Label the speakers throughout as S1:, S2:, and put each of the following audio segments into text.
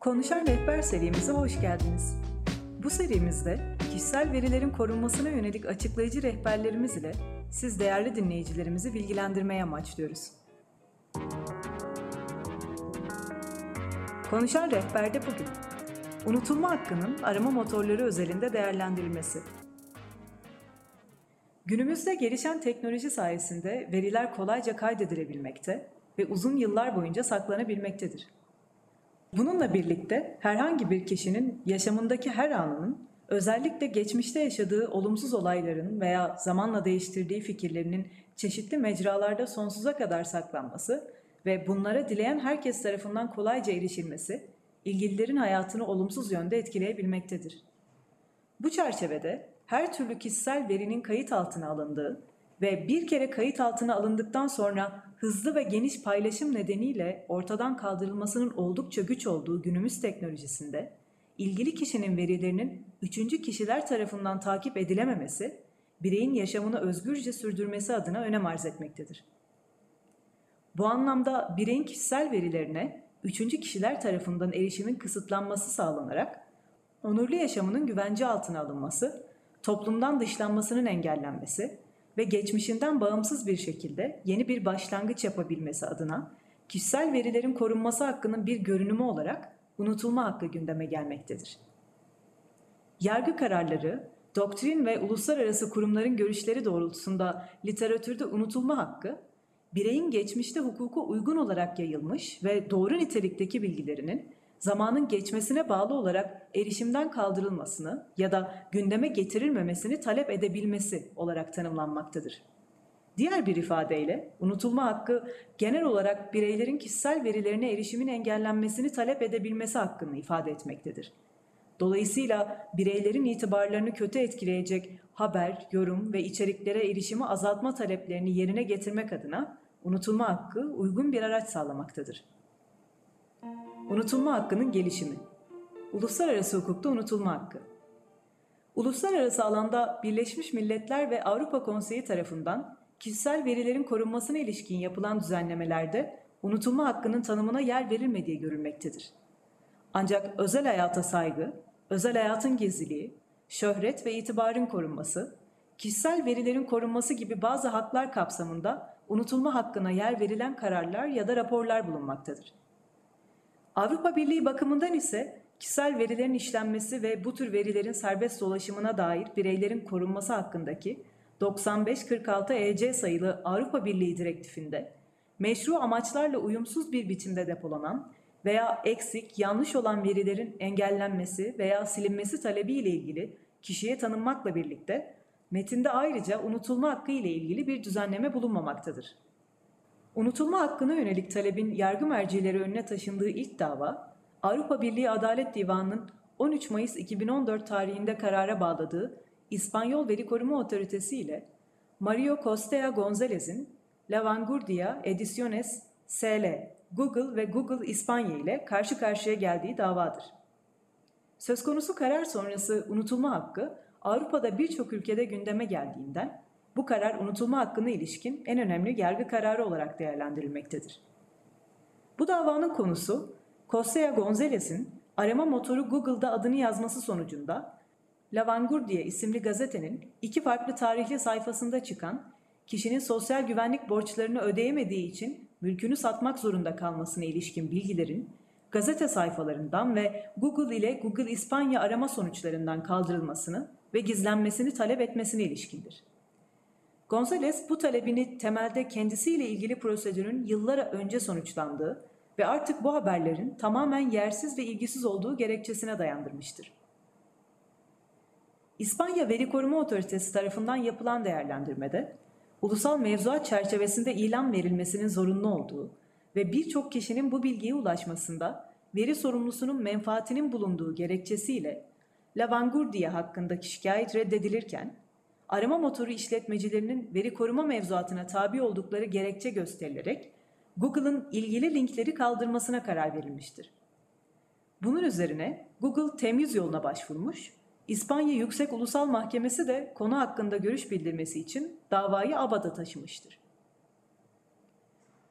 S1: Konuşan Rehber serimize hoş geldiniz. Bu serimizde kişisel verilerin korunmasına yönelik açıklayıcı rehberlerimiz ile siz değerli dinleyicilerimizi bilgilendirmeye amaçlıyoruz. Konuşan Rehber'de bugün unutulma hakkının arama motorları özelinde değerlendirilmesi. Günümüzde gelişen teknoloji sayesinde veriler kolayca kaydedilebilmekte ve uzun yıllar boyunca saklanabilmektedir. Bununla birlikte herhangi bir kişinin yaşamındaki her anının özellikle geçmişte yaşadığı olumsuz olayların veya zamanla değiştirdiği fikirlerinin çeşitli mecralarda sonsuza kadar saklanması ve bunlara dileyen herkes tarafından kolayca erişilmesi ilgililerin hayatını olumsuz yönde etkileyebilmektedir. Bu çerçevede her türlü kişisel verinin kayıt altına alındığı ve bir kere kayıt altına alındıktan sonra hızlı ve geniş paylaşım nedeniyle ortadan kaldırılmasının oldukça güç olduğu günümüz teknolojisinde ilgili kişinin verilerinin üçüncü kişiler tarafından takip edilememesi, bireyin yaşamını özgürce sürdürmesi adına önem arz etmektedir. Bu anlamda bireyin kişisel verilerine üçüncü kişiler tarafından erişimin kısıtlanması sağlanarak onurlu yaşamının güvence altına alınması, toplumdan dışlanmasının engellenmesi ve geçmişinden bağımsız bir şekilde yeni bir başlangıç yapabilmesi adına kişisel verilerin korunması hakkının bir görünümü olarak unutulma hakkı gündeme gelmektedir. Yargı kararları, doktrin ve uluslararası kurumların görüşleri doğrultusunda literatürde unutulma hakkı, bireyin geçmişte hukuku uygun olarak yayılmış ve doğru nitelikteki bilgilerinin zamanın geçmesine bağlı olarak erişimden kaldırılmasını ya da gündeme getirilmemesini talep edebilmesi olarak tanımlanmaktadır. Diğer bir ifadeyle unutulma hakkı genel olarak bireylerin kişisel verilerine erişimin engellenmesini talep edebilmesi hakkını ifade etmektedir. Dolayısıyla bireylerin itibarlarını kötü etkileyecek haber, yorum ve içeriklere erişimi azaltma taleplerini yerine getirmek adına unutulma hakkı uygun bir araç sağlamaktadır. Unutulma hakkının gelişimi. Uluslararası hukukta unutulma hakkı. Uluslararası alanda Birleşmiş Milletler ve Avrupa Konseyi tarafından kişisel verilerin korunmasına ilişkin yapılan düzenlemelerde unutulma hakkının tanımına yer verilmediği görülmektedir. Ancak özel hayata saygı, özel hayatın gizliliği, şöhret ve itibarın korunması, kişisel verilerin korunması gibi bazı haklar kapsamında unutulma hakkına yer verilen kararlar ya da raporlar bulunmaktadır. Avrupa Birliği bakımından ise kişisel verilerin işlenmesi ve bu tür verilerin serbest dolaşımına dair bireylerin korunması hakkındaki 9546 EC sayılı Avrupa Birliği direktifinde meşru amaçlarla uyumsuz bir biçimde depolanan veya eksik, yanlış olan verilerin engellenmesi veya silinmesi talebi ile ilgili kişiye tanınmakla birlikte metinde ayrıca unutulma hakkı ile ilgili bir düzenleme bulunmamaktadır. Unutulma hakkına yönelik talebin yargı mercileri önüne taşındığı ilk dava, Avrupa Birliği Adalet Divanı'nın 13 Mayıs 2014 tarihinde karara bağladığı İspanyol Veri Koruma Otoritesi ile Mario Costea Gonzalez'in La Vanguardia Ediciones SL, Google ve Google İspanya ile karşı karşıya geldiği davadır. Söz konusu karar sonrası unutulma hakkı Avrupa'da birçok ülkede gündeme geldiğinden bu karar unutulma hakkına ilişkin en önemli yargı kararı olarak değerlendirilmektedir. Bu davanın konusu Costea Gonzalez'in arama motoru Google'da adını yazması sonucunda La Vanguardia isimli gazetenin iki farklı tarihli sayfasında çıkan kişinin sosyal güvenlik borçlarını ödeyemediği için mülkünü satmak zorunda kalmasına ilişkin bilgilerin gazete sayfalarından ve Google ile Google İspanya arama sonuçlarından kaldırılmasını ve gizlenmesini talep etmesine ilişkindir. Gonzales bu talebini temelde kendisiyle ilgili prosedürün yıllar önce sonuçlandığı ve artık bu haberlerin tamamen yersiz ve ilgisiz olduğu gerekçesine dayandırmıştır. İspanya Veri Koruma Otoritesi tarafından yapılan değerlendirmede, ulusal mevzuat çerçevesinde ilan verilmesinin zorunlu olduğu ve birçok kişinin bu bilgiye ulaşmasında veri sorumlusunun menfaatinin bulunduğu gerekçesiyle La Vanguardia hakkındaki şikayet reddedilirken, arama motoru işletmecilerinin veri koruma mevzuatına tabi oldukları gerekçe gösterilerek Google'ın ilgili linkleri kaldırmasına karar verilmiştir. Bunun üzerine Google temyiz yoluna başvurmuş, İspanya Yüksek Ulusal Mahkemesi de konu hakkında görüş bildirmesi için davayı ABAD'a taşımıştır.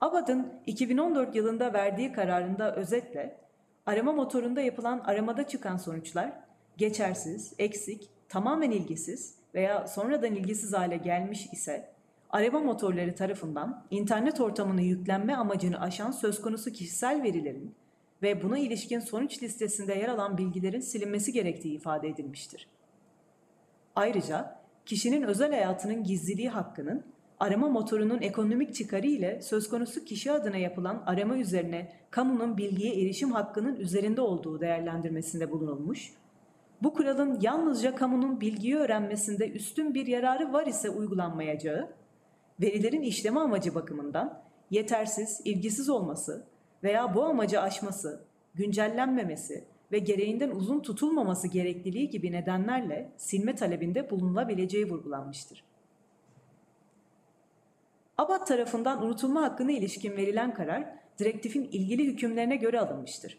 S1: ABAD'ın 2014 yılında verdiği kararında özetle arama motorunda yapılan aramada çıkan sonuçlar geçersiz, eksik, tamamen ilgisiz veya sonradan ilgisiz hale gelmiş ise arama motorları tarafından internet ortamına yüklenme amacını aşan söz konusu kişisel verilerin ve buna ilişkin sonuç listesinde yer alan bilgilerin silinmesi gerektiği ifade edilmiştir. Ayrıca kişinin özel hayatının gizliliği hakkının arama motorunun ekonomik çıkarı ile söz konusu kişi adına yapılan arama üzerine kamunun bilgiye erişim hakkının üzerinde olduğu değerlendirmesinde bulunulmuş. Bu kuralın yalnızca kamunun bilgiyi öğrenmesinde üstün bir yararı var ise uygulanmayacağı, verilerin işleme amacı bakımından yetersiz, ilgisiz olması veya bu amacı aşması, güncellenmemesi ve gereğinden uzun tutulmaması gerekliliği gibi nedenlerle silme talebinde bulunulabileceği vurgulanmıştır. ABAD tarafından unutulma hakkına ilişkin verilen karar, direktifin ilgili hükümlerine göre alınmıştır.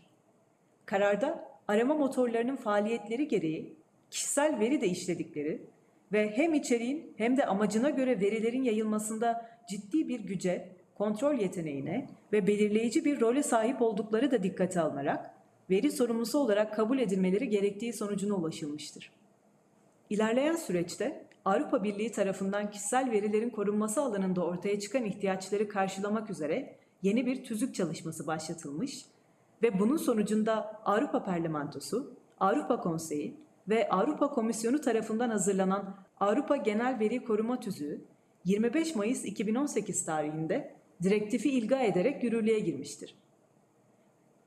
S1: Kararda arama motorlarının faaliyetleri gereği kişisel veri de işledikleri ve hem içeriğin hem de amacına göre verilerin yayılmasında ciddi bir güce, kontrol yeteneğine ve belirleyici bir role sahip oldukları da dikkate alınarak veri sorumlusu olarak kabul edilmeleri gerektiği sonucuna ulaşılmıştır. İlerleyen süreçte Avrupa Birliği tarafından kişisel verilerin korunması alanında ortaya çıkan ihtiyaçları karşılamak üzere yeni bir tüzük çalışması başlatılmış ve bunun sonucunda Avrupa Parlamentosu, Avrupa Konseyi ve Avrupa Komisyonu tarafından hazırlanan Avrupa Genel Veri Koruma Tüzüğü 25 Mayıs 2018 tarihinde direktifi ilga ederek yürürlüğe girmiştir.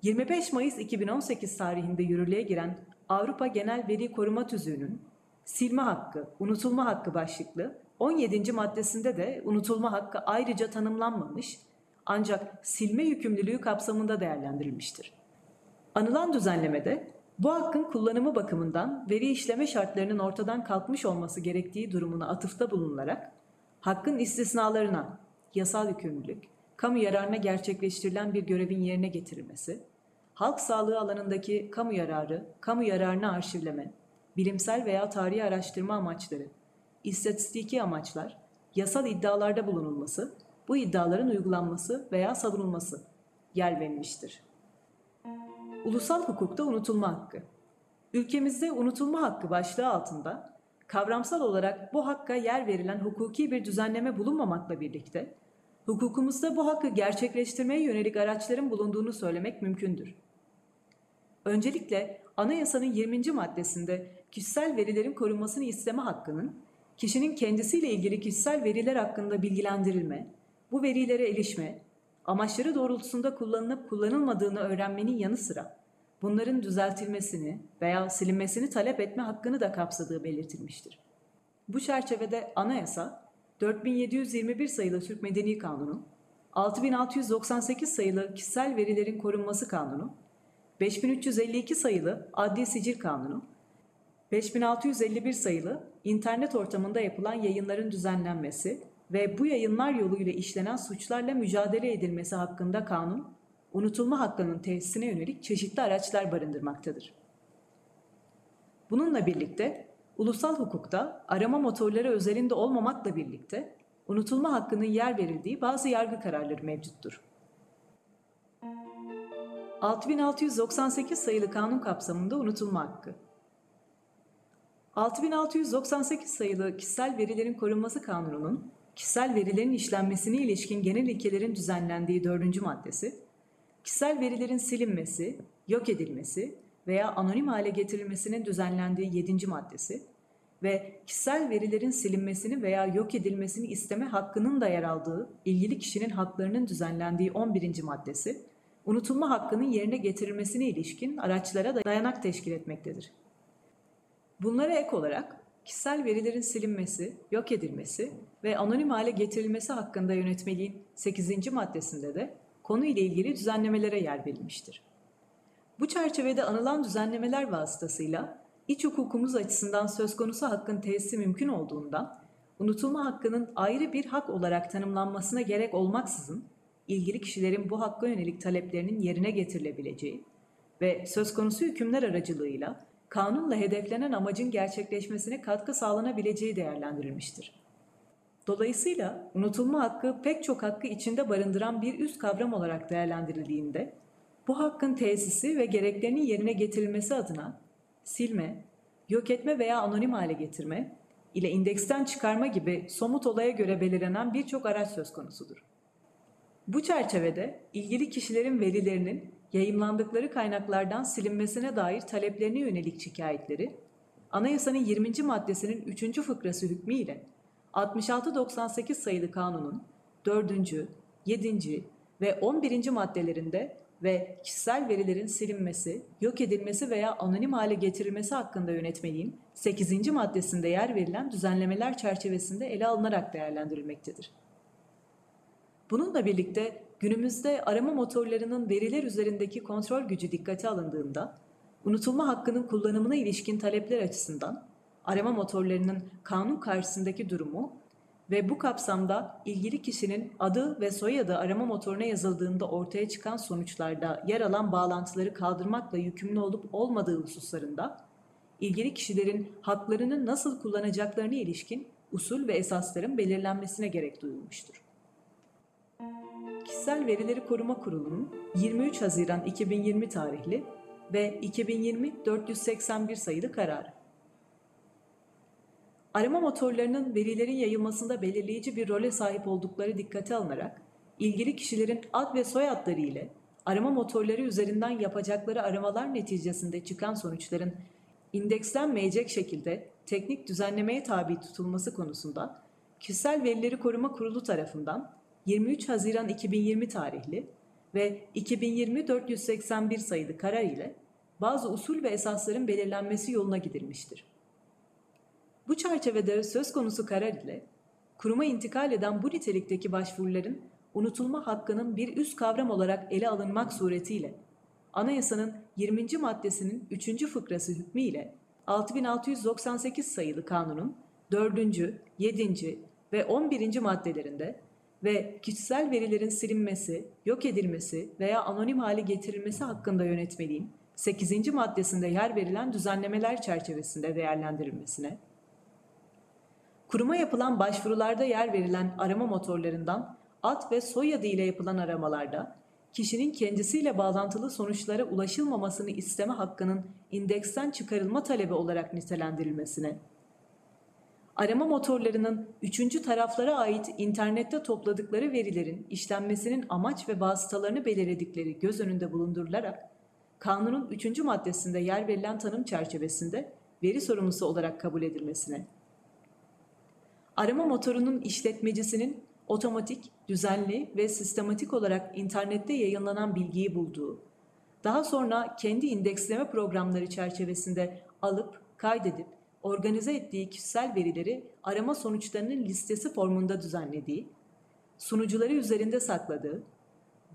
S1: 25 Mayıs 2018 tarihinde yürürlüğe giren Avrupa Genel Veri Koruma Tüzüğü'nün silme hakkı, unutulma hakkı başlıklı 17. maddesinde de unutulma hakkı ayrıca tanımlanmamış ancak silme yükümlülüğü kapsamında değerlendirilmiştir. Anılan düzenlemede bu hakkın kullanımı bakımından veri işleme şartlarının ortadan kalkmış olması gerektiği durumuna atıfta bulunularak hakkın istisnalarına yasal yükümlülük, kamu yararına gerçekleştirilen bir görevin yerine getirilmesi, halk sağlığı alanındaki kamu yararı, kamu yararını arşivleme, bilimsel veya tarihi araştırma amaçları, istatistiki amaçlar, yasal iddialarda bulunulması, bu iddiaların uygulanması veya savunulması yer verilmiştir. Ulusal hukukta unutulma hakkı. Ülkemizde unutulma hakkı başlığı altında kavramsal olarak bu hakka yer verilen hukuki bir düzenleme bulunmamakla birlikte hukukumuzda bu hakkı gerçekleştirmeye yönelik araçların bulunduğunu söylemek mümkündür. Öncelikle anayasanın 20. maddesinde kişisel verilerin korunmasını isteme hakkının kişinin kendisiyle ilgili kişisel veriler hakkında bilgilendirilme, bu verilere erişme, amaçları doğrultusunda kullanılıp kullanılmadığını öğrenmenin yanı sıra bunların düzeltilmesini veya silinmesini talep etme hakkını da kapsadığı belirtilmiştir. Bu çerçevede anayasa 4721 sayılı Türk Medeni Kanunu, 6698 sayılı Kişisel Verilerin Korunması Kanunu, 5352 sayılı Adli Sicil Kanunu, 5651 sayılı İnternet ortamında yapılan yayınların düzenlenmesi ve bu yayınlar yoluyla işlenen suçlarla mücadele edilmesi hakkında kanun, unutulma hakkının tesisine yönelik çeşitli araçlar barındırmaktadır. Bununla birlikte ulusal hukukta arama motorları özelinde olmamakla birlikte unutulma hakkının yer verildiği bazı yargı kararları mevcuttur. 6698 sayılı kanun kapsamında unutulma hakkı. 6698 sayılı Kişisel Verilerin Korunması Kanunu'nun kişisel verilerin işlenmesine ilişkin genel ilkelerin düzenlendiği dördüncü maddesi, kişisel verilerin silinmesi, yok edilmesi veya anonim hale getirilmesinin düzenlendiği yedinci maddesi ve kişisel verilerin silinmesini veya yok edilmesini isteme hakkının da yer aldığı ilgili kişinin haklarının düzenlendiği 11. maddesi, unutulma hakkının yerine getirilmesine ilişkin araçlara da dayanak teşkil etmektedir. Bunlara ek olarak kişisel verilerin silinmesi, yok edilmesi ve anonim hale getirilmesi hakkında yönetmeliğin 8. maddesinde de konu ile ilgili düzenlemelere yer verilmiştir. Bu çerçevede anılan düzenlemeler vasıtasıyla iç hukukumuz açısından söz konusu hakkın tesisi mümkün olduğundan unutulma hakkının ayrı bir hak olarak tanımlanmasına gerek olmaksızın ilgili kişilerin bu hakka yönelik taleplerinin yerine getirilebileceği ve söz konusu hükümler aracılığıyla kanunla hedeflenen amacın gerçekleşmesine katkı sağlanabileceği değerlendirilmiştir. Dolayısıyla unutulma hakkı pek çok hakkı içinde barındıran bir üst kavram olarak değerlendirildiğinde, Bu hakkın tesisi ve gereklerinin yerine getirilmesi adına silme, yok etme veya anonim hale getirme ile indeksten çıkarma gibi somut olaya göre belirlenen birçok araç söz konusudur. Bu çerçevede ilgili kişilerin verilerinin yayımlandıkları kaynaklardan silinmesine dair taleplerine yönelik şikayetleri, Anayasanın 20. maddesinin 3. fıkrası hükmü ile 6698 sayılı kanunun 4. 7. ve 11. maddelerinde ve kişisel verilerin silinmesi, yok edilmesi veya anonim hale getirilmesi hakkında yönetmeliğin 8. maddesinde yer verilen düzenlemeler çerçevesinde ele alınarak değerlendirilmektedir. Bununla birlikte günümüzde arama motorlarının veriler üzerindeki kontrol gücü dikkate alındığında, unutulma hakkının kullanımına ilişkin talepler açısından arama motorlarının kanun karşısındaki durumu ve bu kapsamda ilgili kişinin adı ve soyadı arama motoruna yazıldığında ortaya çıkan sonuçlarda yer alan bağlantıları kaldırmakla yükümlü olup olmadığı hususlarında ilgili kişilerin haklarını nasıl kullanacaklarına ilişkin usul ve esasların belirlenmesine gerek duyulmuştur. Kişisel Verileri Koruma Kurulu'nun 23 Haziran 2020 tarihli ve 2020-481 sayılı kararı. Arama motorlarının verilerin yayılmasında belirleyici bir role sahip oldukları dikkate alınarak, ilgili kişilerin ad ve soyadları ile arama motorları üzerinden yapacakları aramalar neticesinde çıkan sonuçların indekslenmeyecek şekilde teknik düzenlemeye tabi tutulması konusunda Kişisel Verileri Koruma Kurulu tarafından 23 Haziran 2020 tarihli ve 2020-481 sayılı karar ile bazı usul ve esasların belirlenmesi yoluna gidilmiştir. Bu çerçevede söz konusu karar ile kuruma intikal eden bu nitelikteki başvuruların unutulma hakkının bir üst kavram olarak ele alınmak suretiyle Anayasanın 20. maddesinin 3. fıkrası hükmü ile 6698 sayılı kanunun 4., 7. ve 11. maddelerinde ve kişisel verilerin silinmesi, yok edilmesi veya anonim hale getirilmesi hakkında yönetmeliğin 8. maddesinde yer verilen düzenlemeler çerçevesinde değerlendirilmesine, kuruma yapılan başvurularda yer verilen arama motorlarından ad ve soyadı ile yapılan aramalarda kişinin kendisiyle bağlantılı sonuçlara ulaşılmamasını isteme hakkının indeksten çıkarılma talebi olarak nitelendirilmesine, arama motorlarının üçüncü taraflara ait internette topladıkları verilerin işlenmesinin amaç ve vasıtalarını belirledikleri göz önünde bulundurularak, kanunun üçüncü maddesinde yer verilen tanım çerçevesinde veri sorumlusu olarak kabul edilmesine, arama motorunun işletmecisinin otomatik, düzenli ve sistematik olarak internette yayınlanan bilgiyi bulduğu, daha sonra kendi indeksleme programları çerçevesinde alıp, kaydedip, organize ettiği kişisel verileri arama sonuçlarının listesi formunda düzenlediği, sunucuları üzerinde sakladığı,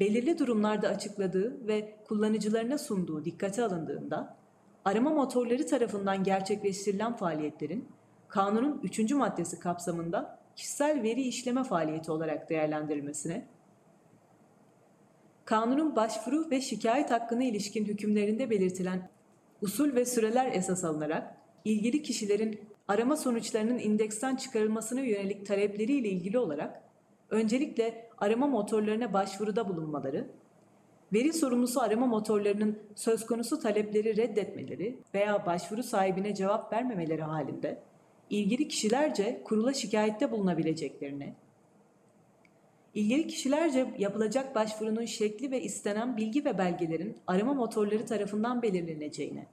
S1: belirli durumlarda açıkladığı ve kullanıcılarına sunduğu dikkate alındığında, arama motorları tarafından gerçekleştirilen faaliyetlerin kanunun 3. maddesi kapsamında kişisel veri işleme faaliyeti olarak değerlendirilmesine, kanunun başvuru ve şikayet hakkına ilişkin hükümlerinde belirtilen usul ve süreler esas alınarak ilgili kişilerin arama sonuçlarının indeksten çıkarılmasına yönelik talepleriyle ilgili olarak öncelikle arama motorlarına başvuruda bulunmaları, veri sorumlusu arama motorlarının söz konusu talepleri reddetmeleri veya başvuru sahibine cevap vermemeleri halinde ilgili kişilerce kurula şikayette bulunabileceklerini, ilgili kişilerce yapılacak başvurunun şekli ve istenen bilgi ve belgelerin arama motorları tarafından belirleneceğini,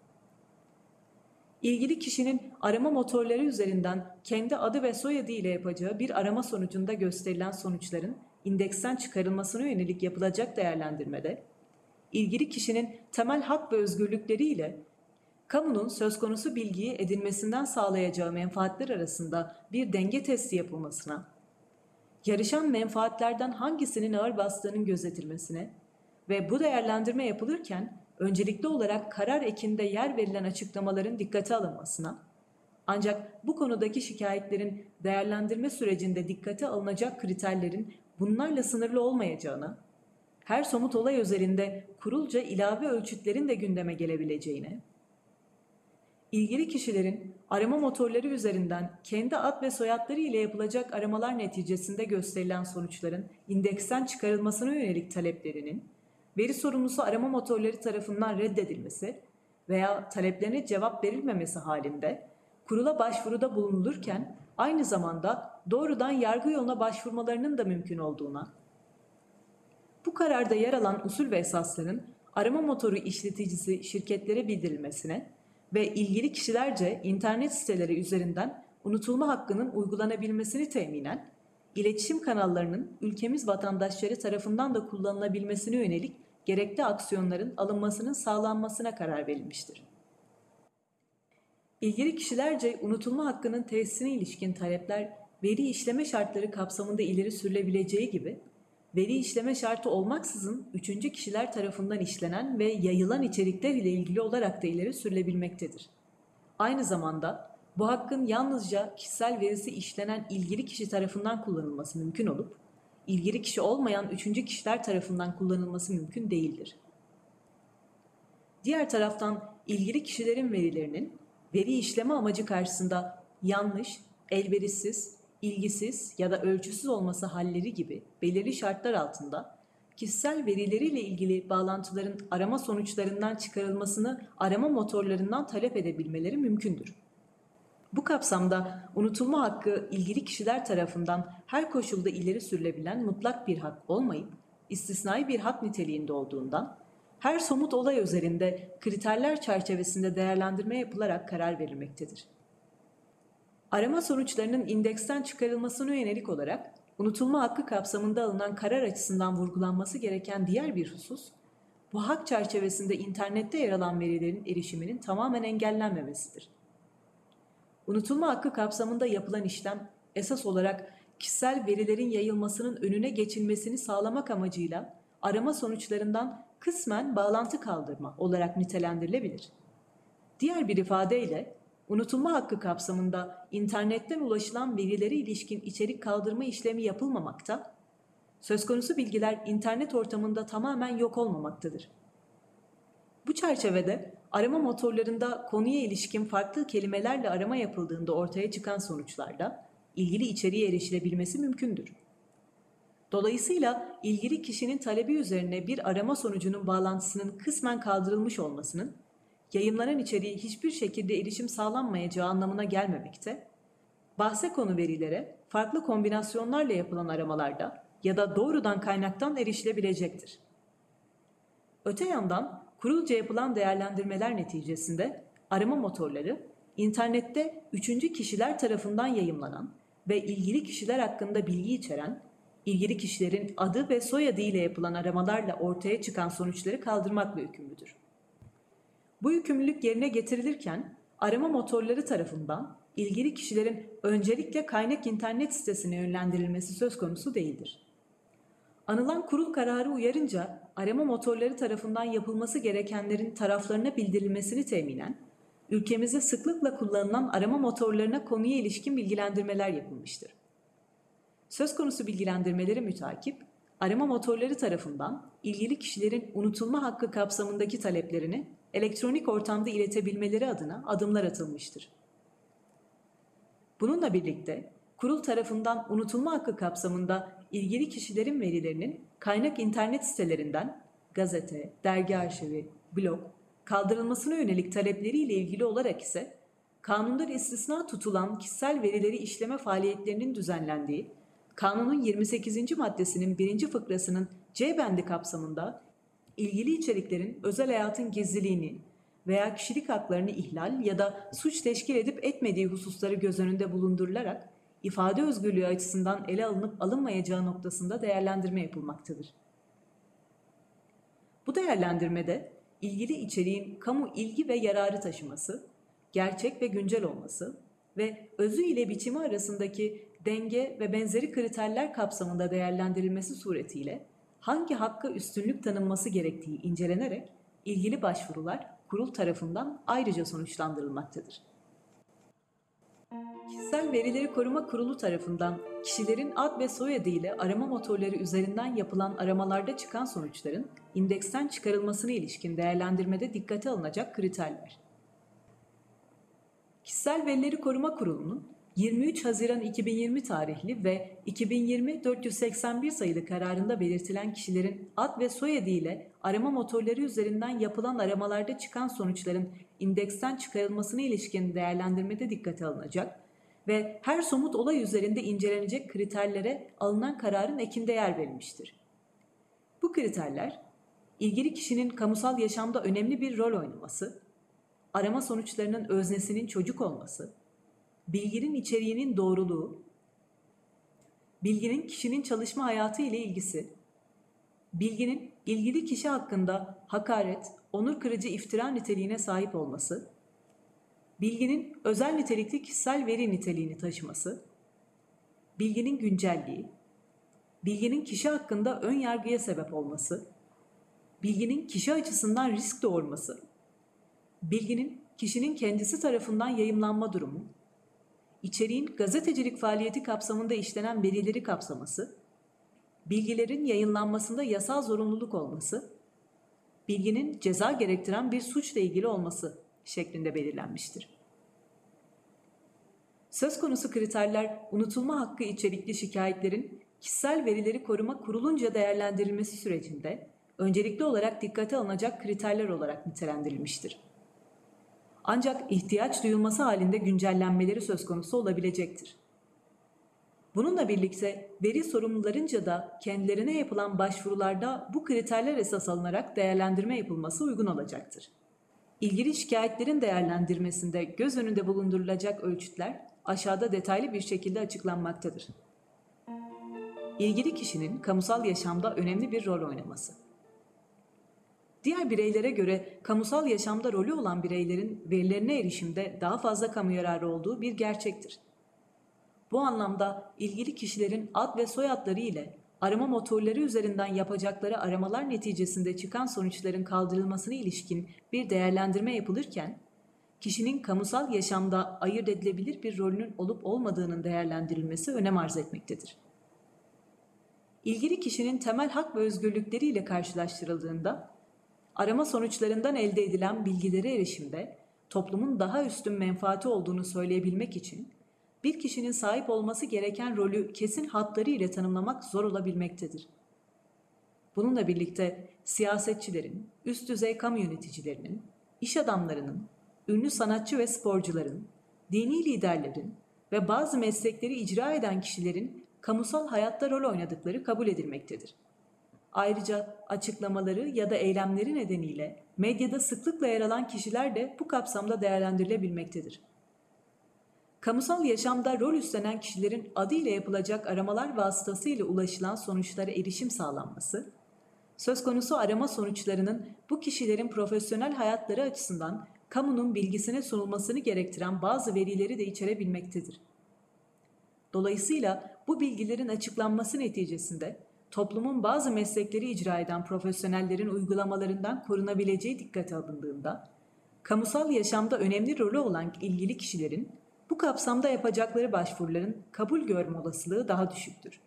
S1: ilgili kişinin arama motorları üzerinden kendi adı ve soyadı ile yapacağı bir arama sonucunda gösterilen sonuçların indeksten çıkarılmasına yönelik yapılacak değerlendirmede, ilgili kişinin temel hak ve özgürlükleri ile kamunun söz konusu bilgiyi edinmesinden sağlayacağı menfaatler arasında bir denge testi yapılmasına, yarışan menfaatlerden hangisinin ağır bastığının gözetilmesine ve bu değerlendirme yapılırken öncelikli olarak karar ekinde yer verilen açıklamaların dikkate alınmasına, ancak bu konudaki şikayetlerin değerlendirme sürecinde dikkate alınacak kriterlerin bunlarla sınırlı olmayacağına, her somut olay özelinde kurulca ilave ölçütlerin de gündeme gelebileceğine, ilgili kişilerin arama motorları üzerinden kendi ad ve soyadları ile yapılacak aramalar neticesinde gösterilen sonuçların indeksten çıkarılmasına yönelik taleplerinin veri sorumlusu arama motorları tarafından reddedilmesi veya taleplerine cevap verilmemesi halinde kurula başvuruda bulunulurken aynı zamanda doğrudan yargı yoluna başvurmalarının da mümkün olduğuna, bu kararda yer alan usul ve esasların arama motoru işleticisi şirketlere bildirilmesine ve ilgili kişilerce internet siteleri üzerinden unutulma hakkının uygulanabilmesini teminen, iletişim kanallarının ülkemiz vatandaşları tarafından da kullanılabilmesine yönelik gerekli aksiyonların alınmasının sağlanmasına karar verilmiştir. İlgili kişilerce unutulma hakkının tesisine ilişkin talepler veri işleme şartları kapsamında ileri sürülebileceği gibi veri işleme şartı olmaksızın üçüncü kişiler tarafından işlenen ve yayılan içerikler ile ilgili olarak da ileri sürülebilmektedir. Aynı zamanda bu hakkın yalnızca kişisel verisi işlenen ilgili kişi tarafından kullanılması mümkün olup, ilgili kişi olmayan üçüncü kişiler tarafından kullanılması mümkün değildir. Diğer taraftan ilgili kişilerin verilerinin veri işleme amacı karşısında yanlış, elverişsiz, ilgisiz ya da ölçüsüz olması halleri gibi belirli şartlar altında kişisel verileriyle ilgili bağlantıların arama sonuçlarından çıkarılmasını arama motorlarından talep edebilmeleri mümkündür. Bu kapsamda unutulma hakkı ilgili kişiler tarafından her koşulda ileri sürülebilen mutlak bir hak olmayıp istisnai bir hak niteliğinde olduğundan her somut olay üzerinde kriterler çerçevesinde değerlendirme yapılarak karar verilmektedir. Arama sonuçlarının indeksten çıkarılmasına yönelik olarak unutulma hakkı kapsamında alınan karar açısından vurgulanması gereken diğer bir husus, bu hak çerçevesinde internette yer alan verilerin erişiminin tamamen engellenmemesidir. Unutulma hakkı kapsamında yapılan işlem esas olarak kişisel verilerin yayılmasının önüne geçilmesini sağlamak amacıyla arama sonuçlarından kısmen bağlantı kaldırma olarak nitelendirilebilir. Diğer bir ifadeyle unutulma hakkı kapsamında internetten ulaşılan verilere ilişkin içerik kaldırma işlemi yapılmamakta, söz konusu bilgiler internet ortamında tamamen yok olmamaktadır. Bu çerçevede arama motorlarında konuya ilişkin farklı kelimelerle arama yapıldığında ortaya çıkan sonuçlarda ilgili içeriğe erişilebilmesi mümkündür. Dolayısıyla ilgili kişinin talebi üzerine bir arama sonucunun bağlantısının kısmen kaldırılmış olmasının yayınlanan içeriği hiçbir şekilde erişim sağlanmayacağı anlamına gelmemekte, bahse konu verilere farklı kombinasyonlarla yapılan aramalarda ya da doğrudan kaynaktan erişilebilecektir. Öte yandan kurulca yapılan değerlendirmeler neticesinde arama motorları internette üçüncü kişiler tarafından yayımlanan ve ilgili kişiler hakkında bilgi içeren, ilgili kişilerin adı ve soyadı ile yapılan aramalarla ortaya çıkan sonuçları kaldırmakla yükümlüdür. Bu yükümlülük yerine getirilirken arama motorları tarafından ilgili kişilerin öncelikle kaynak internet sitesine yönlendirilmesi söz konusu değildir. Anılan kurul kararı uyarınca arama motorları tarafından yapılması gerekenlerin taraflarına bildirilmesini teminen, ülkemizde sıklıkla kullanılan arama motorlarına konuya ilişkin bilgilendirmeler yapılmıştır. Söz konusu bilgilendirmeleri mütakip, arama motorları tarafından ilgili kişilerin unutulma hakkı kapsamındaki taleplerini elektronik ortamda iletebilmeleri adına adımlar atılmıştır. Bununla birlikte kurul tarafından unutulma hakkı kapsamında ilgili kişilerin verilerinin kaynak internet sitelerinden gazete, dergi arşivi, blog kaldırılmasına yönelik talepleriyle ilgili olarak ise kanundan istisna tutulan kişisel verileri işleme faaliyetlerinin düzenlendiği kanunun 28. maddesinin 1. fıkrasının C bendi kapsamında ilgili içeriklerin özel hayatın gizliliğini veya kişilik haklarını ihlal ya da suç teşkil edip etmediği hususları göz önünde bulundurularak ifade özgürlüğü açısından ele alınıp alınmayacağı noktasında değerlendirme yapılmaktadır. Bu değerlendirmede ilgili içeriğin kamu ilgi ve yararı taşıması, gerçek ve güncel olması ve özü ile biçimi arasındaki denge ve benzeri kriterler kapsamında değerlendirilmesi suretiyle hangi hakka üstünlük tanınması gerektiği incelenerek ilgili başvurular kurul tarafından ayrıca sonuçlandırılmaktadır. Kişisel Verileri Koruma Kurulu tarafından kişilerin ad ve soyadı ile arama motorları üzerinden yapılan aramalarda çıkan sonuçların indeksten çıkarılmasına ilişkin değerlendirmede dikkate alınacak kriterler. Kişisel Verileri Koruma Kurulu'nun 23 Haziran 2020 tarihli ve 2020-481 sayılı kararında belirtilen kişilerin ad ve soyadı ile arama motorları üzerinden yapılan aramalarda çıkan sonuçların indeksten çıkarılmasına ilişkin değerlendirmede dikkate alınacak ve her somut olay üzerinde incelenecek kriterlere alınan kararın ekinde yer verilmiştir. Bu kriterler, ilgili kişinin kamusal yaşamda önemli bir rol oynaması, arama sonuçlarının öznesinin çocuk olması, bilginin içeriğinin doğruluğu, bilginin kişinin çalışma hayatı ile ilgisi, bilginin ilgili kişi hakkında hakaret, onur kırıcı iftira niteliğine sahip olması, bilginin özel nitelikli kişisel veri niteliğini taşıması, bilginin güncelliği, bilginin kişi hakkında ön yargıya sebep olması, bilginin kişi açısından risk doğurması, bilginin kişinin kendisi tarafından yayımlanma durumu, içeriğin gazetecilik faaliyeti kapsamında işlenen verileri kapsaması, bilgilerin yayınlanmasında yasal zorunluluk olması, bilginin ceza gerektiren bir suçla ilgili olması şeklinde belirlenmiştir. Söz konusu kriterler unutulma hakkı içerikli şikayetlerin kişisel verileri koruma kurulunca değerlendirilmesi sürecinde öncelikli olarak dikkate alınacak kriterler olarak nitelendirilmiştir. Ancak ihtiyaç duyulması halinde güncellenmeleri söz konusu olabilecektir. Bununla birlikte veri sorumlularınca da kendilerine yapılan başvurularda bu kriterler esas alınarak değerlendirme yapılması uygun olacaktır. İlgili şikayetlerin değerlendirmesinde göz önünde bulundurulacak ölçütler aşağıda detaylı bir şekilde açıklanmaktadır. İlgili kişinin kamusal yaşamda önemli bir rol oynaması. Diğer bireylere göre kamusal yaşamda rolü olan bireylerin verilerine erişimde daha fazla kamu yararı olduğu bir gerçektir. Bu anlamda ilgili kişilerin ad ve soyadları ile arama motorları üzerinden yapacakları aramalar neticesinde çıkan sonuçların kaldırılmasına ilişkin bir değerlendirme yapılırken, kişinin kamusal yaşamda ayırt edilebilir bir rolünün olup olmadığının değerlendirilmesi önem arz etmektedir. İlgili kişinin temel hak ve özgürlükleriyle karşılaştırıldığında, arama sonuçlarından elde edilen bilgilere erişimde toplumun daha üstün menfaati olduğunu söyleyebilmek için bir kişinin sahip olması gereken rolü kesin hatları ile tanımlamak zor olabilmektedir. Bununla birlikte siyasetçilerin, üst düzey kamu yöneticilerinin, iş adamlarının, ünlü sanatçı ve sporcuların, dini liderlerin ve bazı meslekleri icra eden kişilerin kamusal hayatta rol oynadıkları kabul edilmektedir. Ayrıca açıklamaları ya da eylemleri nedeniyle medyada sıklıkla yer alan kişiler de bu kapsamda değerlendirilebilmektedir. Kamusal yaşamda rol üstlenen kişilerin adıyla yapılacak aramalar vasıtasıyla ulaşılan sonuçlara erişim sağlanması, söz konusu arama sonuçlarının bu kişilerin profesyonel hayatları açısından kamunun bilgisine sunulmasını gerektiren bazı verileri de içerebilmektedir. Dolayısıyla bu bilgilerin açıklanması neticesinde toplumun bazı meslekleri icra eden profesyonellerin uygulamalarından korunabileceği dikkate alındığında, kamusal yaşamda önemli rolü olan ilgili kişilerin bu kapsamda yapacakları başvuruların kabul görme olasılığı daha düşüktür.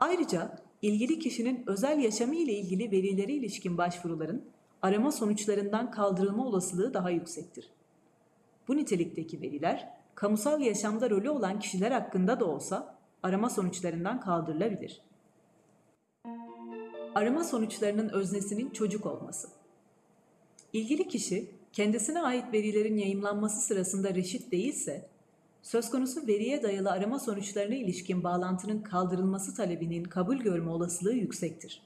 S1: Ayrıca ilgili kişinin özel yaşamı ile ilgili verileri ilişkin başvuruların arama sonuçlarından kaldırılma olasılığı daha yüksektir. Bu nitelikteki veriler kamusal yaşamda rolü olan kişiler hakkında da olsa arama sonuçlarından kaldırılabilir. Arama sonuçlarının öznesinin çocuk olması. İlgili kişi kendisine ait verilerin yayımlanması sırasında reşit değilse, söz konusu veriye dayalı arama sonuçlarına ilişkin bağlantının kaldırılması talebinin kabul görme olasılığı yüksektir.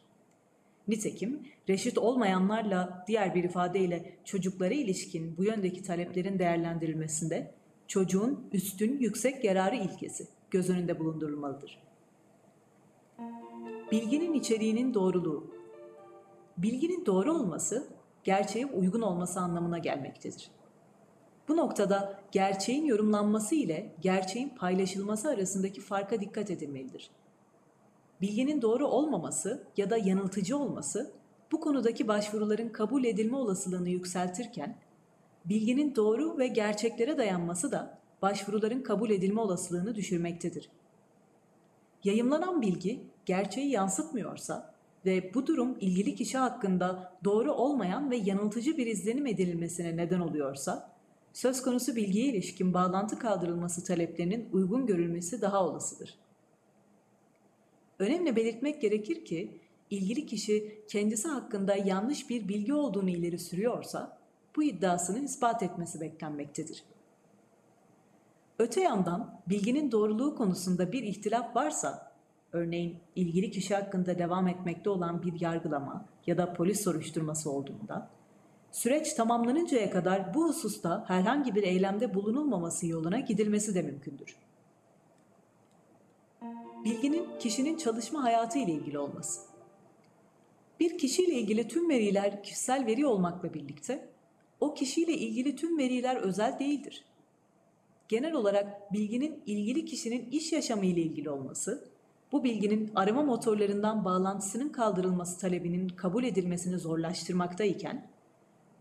S1: Nitekim reşit olmayanlarla diğer bir ifadeyle çocuklara ilişkin bu yöndeki taleplerin değerlendirilmesinde çocuğun üstün yüksek yararı ilkesi göz önünde bulundurulmalıdır. Bilginin içeriğinin doğruluğu Bilginin doğru olması gerçeğe uygun olması anlamına gelmektedir. Bu noktada gerçeğin yorumlanması ile gerçeğin paylaşılması arasındaki farka dikkat edilmelidir. Bilginin doğru olmaması ya da yanıltıcı olması bu konudaki başvuruların kabul edilme olasılığını yükseltirken, bilginin doğru ve gerçeklere dayanması da başvuruların kabul edilme olasılığını düşürmektedir. Yayımlanan bilgi gerçeği yansıtmıyorsa ve bu durum ilgili kişi hakkında doğru olmayan ve yanıltıcı bir izlenim edilmesine neden oluyorsa, söz konusu bilgiye ilişkin bağlantı kaldırılması taleplerinin uygun görülmesi daha olasıdır. Önemli belirtmek gerekir ki ilgili kişi kendisi hakkında yanlış bir bilgi olduğunu ileri sürüyorsa bu iddiasını ispat etmesi beklenmektedir. Öte yandan bilginin doğruluğu konusunda bir ihtilaf varsa, örneğin ilgili kişi hakkında devam etmekte olan bir yargılama ya da polis soruşturması olduğunda, süreç tamamlanıncaya kadar bu hususta herhangi bir eylemde bulunulmaması yoluna gidilmesi de mümkündür. Bilginin kişinin çalışma hayatı ile ilgili olması. Bir kişiyle ilgili tüm veriler kişisel veri olmakla birlikte, o kişiyle ilgili tüm veriler özel değildir genel olarak bilginin ilgili kişinin iş yaşamı ile ilgili olması, bu bilginin arama motorlarından bağlantısının kaldırılması talebinin kabul edilmesini zorlaştırmaktayken,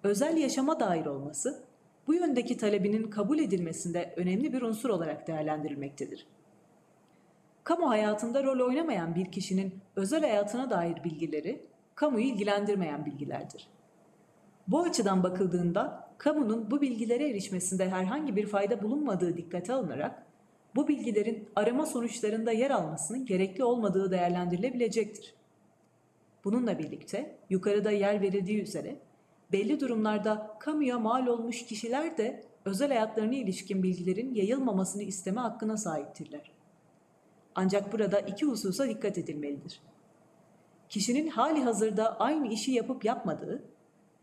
S1: özel yaşama dair olması, bu yöndeki talebinin kabul edilmesinde önemli bir unsur olarak değerlendirilmektedir. Kamu hayatında rol oynamayan bir kişinin özel hayatına dair bilgileri, kamuyu ilgilendirmeyen bilgilerdir. Bu açıdan bakıldığında kamunun bu bilgilere erişmesinde herhangi bir fayda bulunmadığı dikkate alınarak bu bilgilerin arama sonuçlarında yer almasının gerekli olmadığı değerlendirilebilecektir. Bununla birlikte yukarıda yer verildiği üzere belli durumlarda kamuya mal olmuş kişiler de özel hayatlarına ilişkin bilgilerin yayılmamasını isteme hakkına sahiptirler. Ancak burada iki hususa dikkat edilmelidir. Kişinin hali hazırda aynı işi yapıp yapmadığı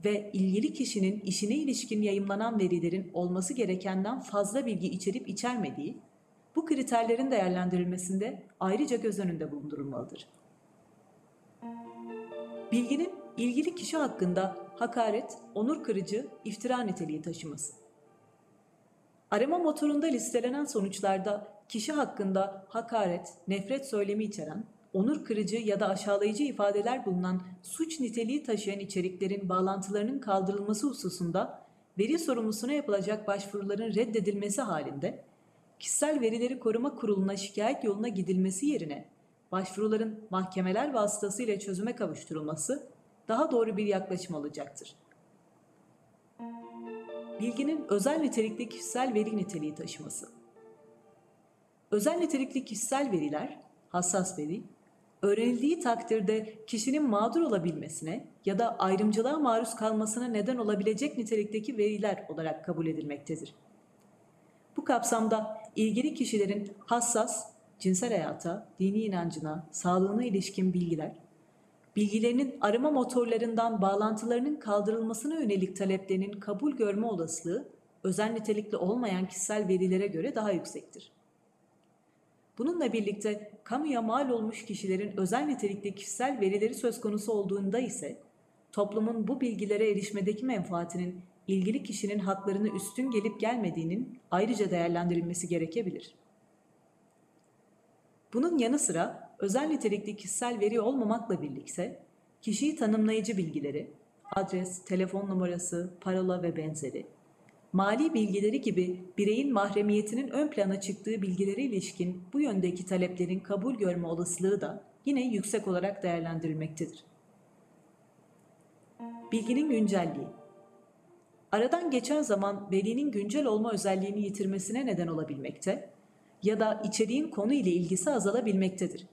S1: ve ilgili kişinin işine ilişkin yayımlanan verilerin olması gerekenden fazla bilgi içerip içermediği, bu kriterlerin değerlendirilmesinde ayrıca göz önünde bulundurulmalıdır. Bilginin ilgili kişi hakkında hakaret, onur kırıcı, iftira niteliği taşıması. Arama motorunda listelenen sonuçlarda kişi hakkında hakaret, nefret söylemi içeren onur kırıcı ya da aşağılayıcı ifadeler bulunan suç niteliği taşıyan içeriklerin bağlantılarının kaldırılması hususunda veri sorumlusuna yapılacak başvuruların reddedilmesi halinde kişisel verileri koruma kuruluna şikayet yoluna gidilmesi yerine başvuruların mahkemeler vasıtasıyla çözüme kavuşturulması daha doğru bir yaklaşım olacaktır. Bilginin özel nitelikli kişisel veri niteliği taşıması. Özel nitelikli kişisel veriler, hassas veri, öğrenildiği takdirde kişinin mağdur olabilmesine ya da ayrımcılığa maruz kalmasına neden olabilecek nitelikteki veriler olarak kabul edilmektedir. Bu kapsamda ilgili kişilerin hassas, cinsel hayata, dini inancına, sağlığına ilişkin bilgiler, bilgilerinin arama motorlarından bağlantılarının kaldırılmasına yönelik taleplerinin kabul görme olasılığı özel nitelikli olmayan kişisel verilere göre daha yüksektir. Bununla birlikte kamuya mal olmuş kişilerin özel nitelikli kişisel verileri söz konusu olduğunda ise toplumun bu bilgilere erişmedeki menfaatinin ilgili kişinin haklarını üstün gelip gelmediğinin ayrıca değerlendirilmesi gerekebilir. Bunun yanı sıra özel nitelikli kişisel veri olmamakla birlikte kişiyi tanımlayıcı bilgileri, adres, telefon numarası, parola ve benzeri mali bilgileri gibi bireyin mahremiyetinin ön plana çıktığı bilgilere ilişkin bu yöndeki taleplerin kabul görme olasılığı da yine yüksek olarak değerlendirilmektedir. Bilginin güncelliği Aradan geçen zaman verinin güncel olma özelliğini yitirmesine neden olabilmekte ya da içeriğin konu ile ilgisi azalabilmektedir.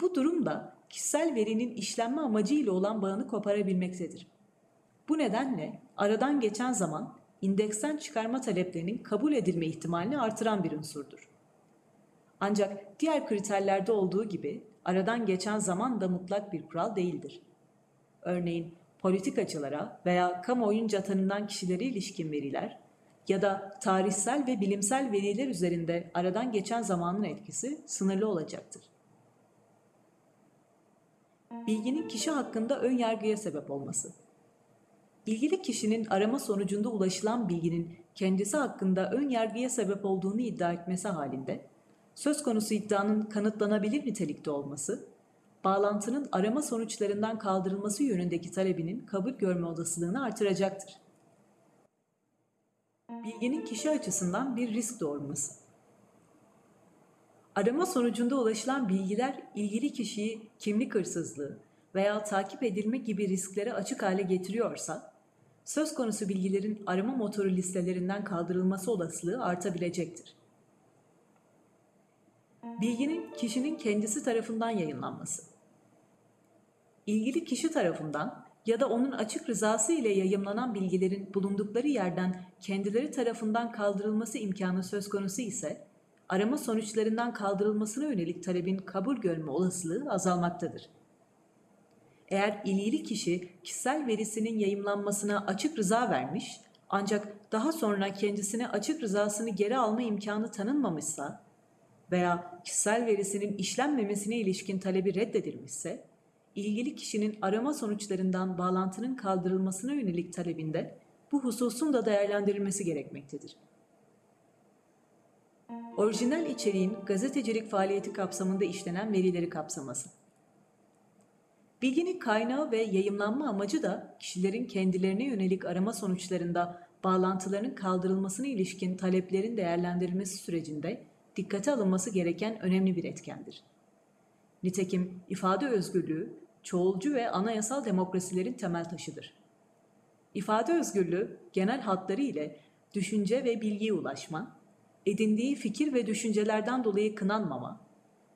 S1: Bu durum da kişisel verinin işlenme amacı ile olan bağını koparabilmektedir. Bu nedenle aradan geçen zaman indeksten çıkarma taleplerinin kabul edilme ihtimalini artıran bir unsurdur. Ancak diğer kriterlerde olduğu gibi aradan geçen zaman da mutlak bir kural değildir. Örneğin politikacılara veya kamuoyunca tanınan kişilere ilişkin veriler ya da tarihsel ve bilimsel veriler üzerinde aradan geçen zamanın etkisi sınırlı olacaktır. Bilginin kişi hakkında ön yargıya sebep olması ilgili kişinin arama sonucunda ulaşılan bilginin kendisi hakkında ön yargıya sebep olduğunu iddia etmesi halinde, söz konusu iddianın kanıtlanabilir nitelikte olması, bağlantının arama sonuçlarından kaldırılması yönündeki talebinin kabul görme olasılığını artıracaktır. Bilginin kişi açısından bir risk doğurması. Arama sonucunda ulaşılan bilgiler ilgili kişiyi kimlik hırsızlığı veya takip edilme gibi risklere açık hale getiriyorsa, söz konusu bilgilerin arama motoru listelerinden kaldırılması olasılığı artabilecektir. Bilginin kişinin kendisi tarafından yayınlanması. İlgili kişi tarafından ya da onun açık rızası ile yayımlanan bilgilerin bulundukları yerden kendileri tarafından kaldırılması imkanı söz konusu ise, arama sonuçlarından kaldırılmasına yönelik talebin kabul görme olasılığı azalmaktadır. Eğer ilgili kişi kişisel verisinin yayımlanmasına açık rıza vermiş ancak daha sonra kendisine açık rızasını geri alma imkanı tanınmamışsa veya kişisel verisinin işlenmemesine ilişkin talebi reddedilmişse, ilgili kişinin arama sonuçlarından bağlantının kaldırılmasına yönelik talebinde bu hususun da değerlendirilmesi gerekmektedir. Orijinal içeriğin gazetecilik faaliyeti kapsamında işlenen verileri kapsaması. Bilginin kaynağı ve yayımlanma amacı da kişilerin kendilerine yönelik arama sonuçlarında bağlantıların kaldırılmasına ilişkin taleplerin değerlendirilmesi sürecinde dikkate alınması gereken önemli bir etkendir. Nitekim ifade özgürlüğü, çoğulcu ve anayasal demokrasilerin temel taşıdır. İfade özgürlüğü genel hatları ile düşünce ve bilgiye ulaşma, edindiği fikir ve düşüncelerden dolayı kınanmama,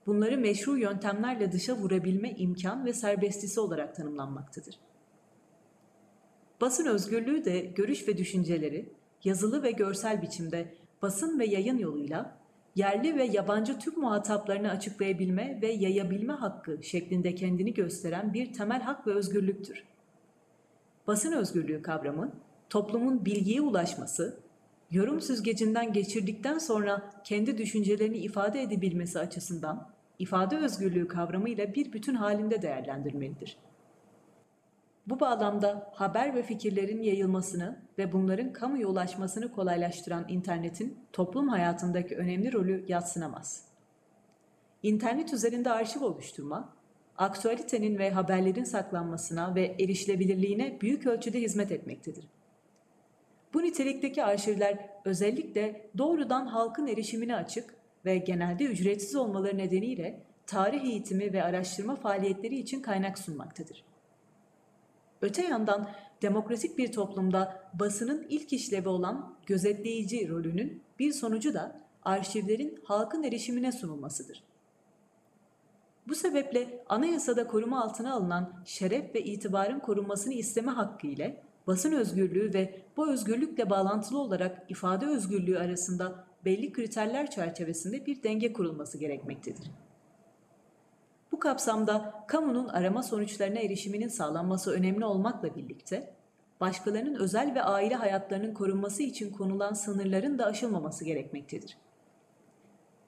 S1: bunları meşru yöntemlerle dışa vurabilme imkan ve serbestisi olarak tanımlanmaktadır. Basın özgürlüğü de görüş ve düşünceleri yazılı ve görsel biçimde basın ve yayın yoluyla yerli ve yabancı tüm muhataplarını açıklayabilme ve yayabilme hakkı şeklinde kendini gösteren bir temel hak ve özgürlüktür. Basın özgürlüğü kavramı, toplumun bilgiye ulaşması, yorum süzgecinden geçirdikten sonra kendi düşüncelerini ifade edebilmesi açısından ifade özgürlüğü kavramıyla bir bütün halinde değerlendirmelidir. Bu bağlamda haber ve fikirlerin yayılmasını ve bunların kamuya ulaşmasını kolaylaştıran internetin toplum hayatındaki önemli rolü yatsınamaz. İnternet üzerinde arşiv oluşturma, aktüalitenin ve haberlerin saklanmasına ve erişilebilirliğine büyük ölçüde hizmet etmektedir. Bu nitelikteki arşivler özellikle doğrudan halkın erişimine açık ve genelde ücretsiz olmaları nedeniyle tarih eğitimi ve araştırma faaliyetleri için kaynak sunmaktadır. Öte yandan demokratik bir toplumda basının ilk işlevi olan gözetleyici rolünün bir sonucu da arşivlerin halkın erişimine sunulmasıdır. Bu sebeple anayasada koruma altına alınan şeref ve itibarın korunmasını isteme hakkı ile basın özgürlüğü ve bu özgürlükle bağlantılı olarak ifade özgürlüğü arasında belli kriterler çerçevesinde bir denge kurulması gerekmektedir. Bu kapsamda kamunun arama sonuçlarına erişiminin sağlanması önemli olmakla birlikte, başkalarının özel ve aile hayatlarının korunması için konulan sınırların da aşılmaması gerekmektedir.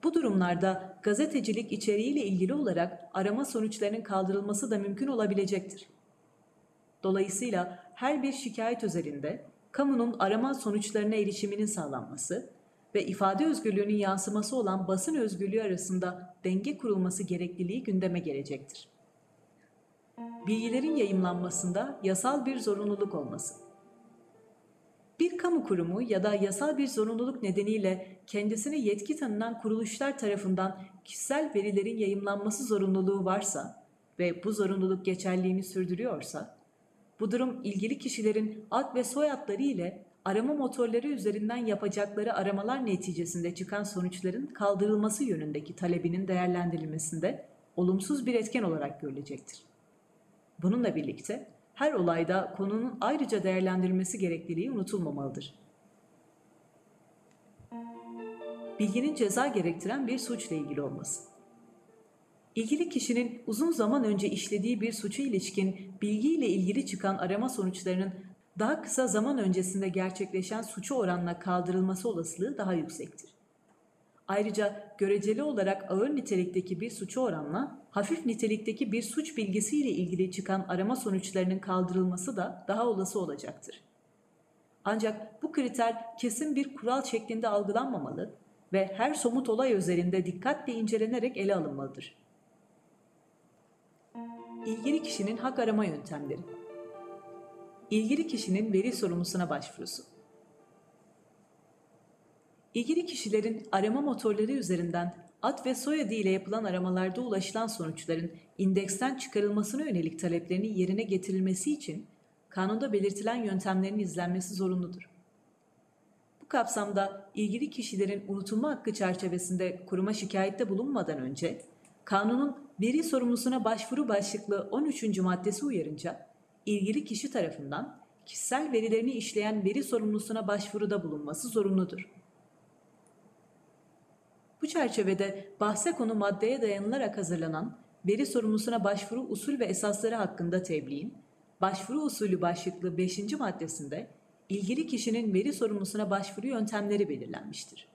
S1: Bu durumlarda gazetecilik içeriğiyle ilgili olarak arama sonuçlarının kaldırılması da mümkün olabilecektir. Dolayısıyla her bir şikayet özelinde kamunun arama sonuçlarına erişiminin sağlanması ve ifade özgürlüğünün yansıması olan basın özgürlüğü arasında denge kurulması gerekliliği gündeme gelecektir. Bilgilerin yayımlanmasında yasal bir zorunluluk olması. Bir kamu kurumu ya da yasal bir zorunluluk nedeniyle kendisine yetki tanınan kuruluşlar tarafından kişisel verilerin yayımlanması zorunluluğu varsa ve bu zorunluluk geçerliğini sürdürüyorsa, bu durum ilgili kişilerin ad ve soyadları ile arama motorları üzerinden yapacakları aramalar neticesinde çıkan sonuçların kaldırılması yönündeki talebinin değerlendirilmesinde olumsuz bir etken olarak görülecektir. Bununla birlikte her olayda konunun ayrıca değerlendirilmesi gerekliliği unutulmamalıdır. Bilginin ceza gerektiren bir suçla ilgili olması. İlgili kişinin uzun zaman önce işlediği bir suçu ilişkin bilgiyle ilgili çıkan arama sonuçlarının daha kısa zaman öncesinde gerçekleşen suçu oranla kaldırılması olasılığı daha yüksektir. Ayrıca göreceli olarak ağır nitelikteki bir suçu oranla hafif nitelikteki bir suç bilgisiyle ilgili çıkan arama sonuçlarının kaldırılması da daha olası olacaktır. Ancak bu kriter kesin bir kural şeklinde algılanmamalı ve her somut olay özelinde dikkatle incelenerek ele alınmalıdır. İlgili kişinin hak arama yöntemleri ilgili kişinin veri sorumlusuna başvurusu. İlgili kişilerin arama motorları üzerinden ad ve soyadı ile yapılan aramalarda ulaşılan sonuçların indeksten çıkarılmasına yönelik taleplerinin yerine getirilmesi için kanunda belirtilen yöntemlerin izlenmesi zorunludur. Bu kapsamda ilgili kişilerin unutulma hakkı çerçevesinde kuruma şikayette bulunmadan önce kanunun veri sorumlusuna başvuru başlıklı 13. maddesi uyarınca ilgili kişi tarafından kişisel verilerini işleyen veri sorumlusuna başvuruda bulunması zorunludur. Bu çerçevede bahse konu maddeye dayanılarak hazırlanan veri sorumlusuna başvuru usul ve esasları hakkında tebliğin, başvuru usulü başlıklı 5. maddesinde ilgili kişinin veri sorumlusuna başvuru yöntemleri belirlenmiştir.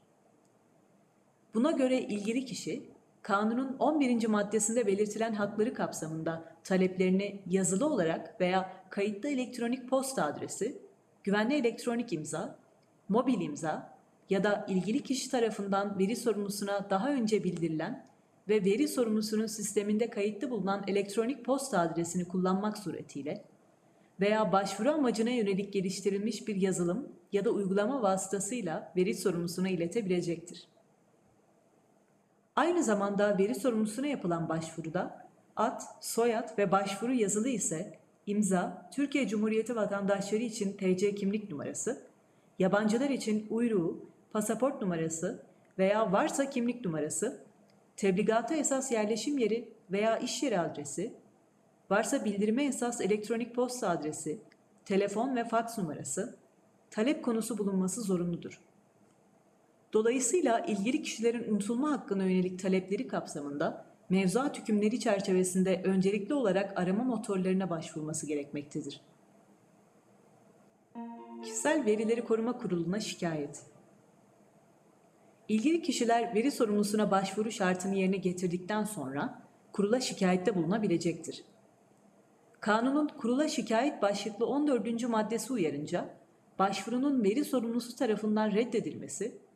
S1: Buna göre ilgili kişi, kanunun 11. maddesinde belirtilen hakları kapsamında taleplerini yazılı olarak veya kayıtlı elektronik posta adresi, güvenli elektronik imza, mobil imza ya da ilgili kişi tarafından veri sorumlusuna daha önce bildirilen ve veri sorumlusunun sisteminde kayıtlı bulunan elektronik posta adresini kullanmak suretiyle veya başvuru amacına yönelik geliştirilmiş bir yazılım ya da uygulama vasıtasıyla veri sorumlusuna iletebilecektir. Aynı zamanda veri sorumlusuna yapılan başvuruda ad, soyad ve başvuru yazılı ise imza, Türkiye Cumhuriyeti vatandaşları için TC kimlik numarası, yabancılar için uyruğu, pasaport numarası veya varsa kimlik numarası, tebligata esas yerleşim yeri veya iş yeri adresi, varsa bildirime esas elektronik posta adresi, telefon ve faks numarası, talep konusu bulunması zorunludur. Dolayısıyla ilgili kişilerin unutulma hakkına yönelik talepleri kapsamında mevzuat hükümleri çerçevesinde öncelikli olarak arama motorlarına başvurması gerekmektedir. Kişisel Verileri Koruma Kurulu'na şikayet İlgili kişiler veri sorumlusuna başvuru şartını yerine getirdikten sonra kurula şikayette bulunabilecektir. Kanunun kurula şikayet başlıklı 14. maddesi uyarınca başvurunun veri sorumlusu tarafından reddedilmesi,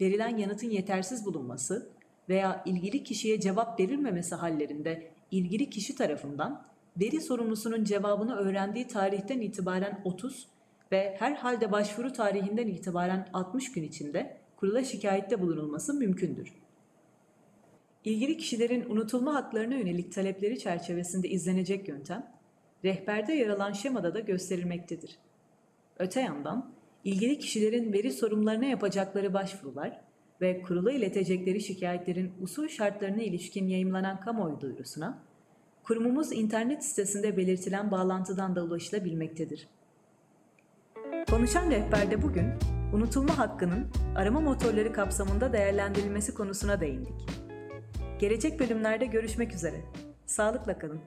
S1: verilen yanıtın yetersiz bulunması veya ilgili kişiye cevap verilmemesi hallerinde ilgili kişi tarafından veri sorumlusunun cevabını öğrendiği tarihten itibaren 30 ve her halde başvuru tarihinden itibaren 60 gün içinde kurula şikayette bulunulması mümkündür. İlgili kişilerin unutulma haklarına yönelik talepleri çerçevesinde izlenecek yöntem, rehberde yer alan şemada da gösterilmektedir. Öte yandan, ilgili kişilerin veri sorumlularına yapacakları başvurular ve kurula iletecekleri şikayetlerin usul şartlarına ilişkin yayımlanan kamuoyu duyurusuna, kurumumuz internet sitesinde belirtilen bağlantıdan da ulaşılabilmektedir. Konuşan rehberde bugün unutulma hakkının arama motorları kapsamında değerlendirilmesi konusuna değindik. Gelecek bölümlerde görüşmek üzere. Sağlıkla kalın.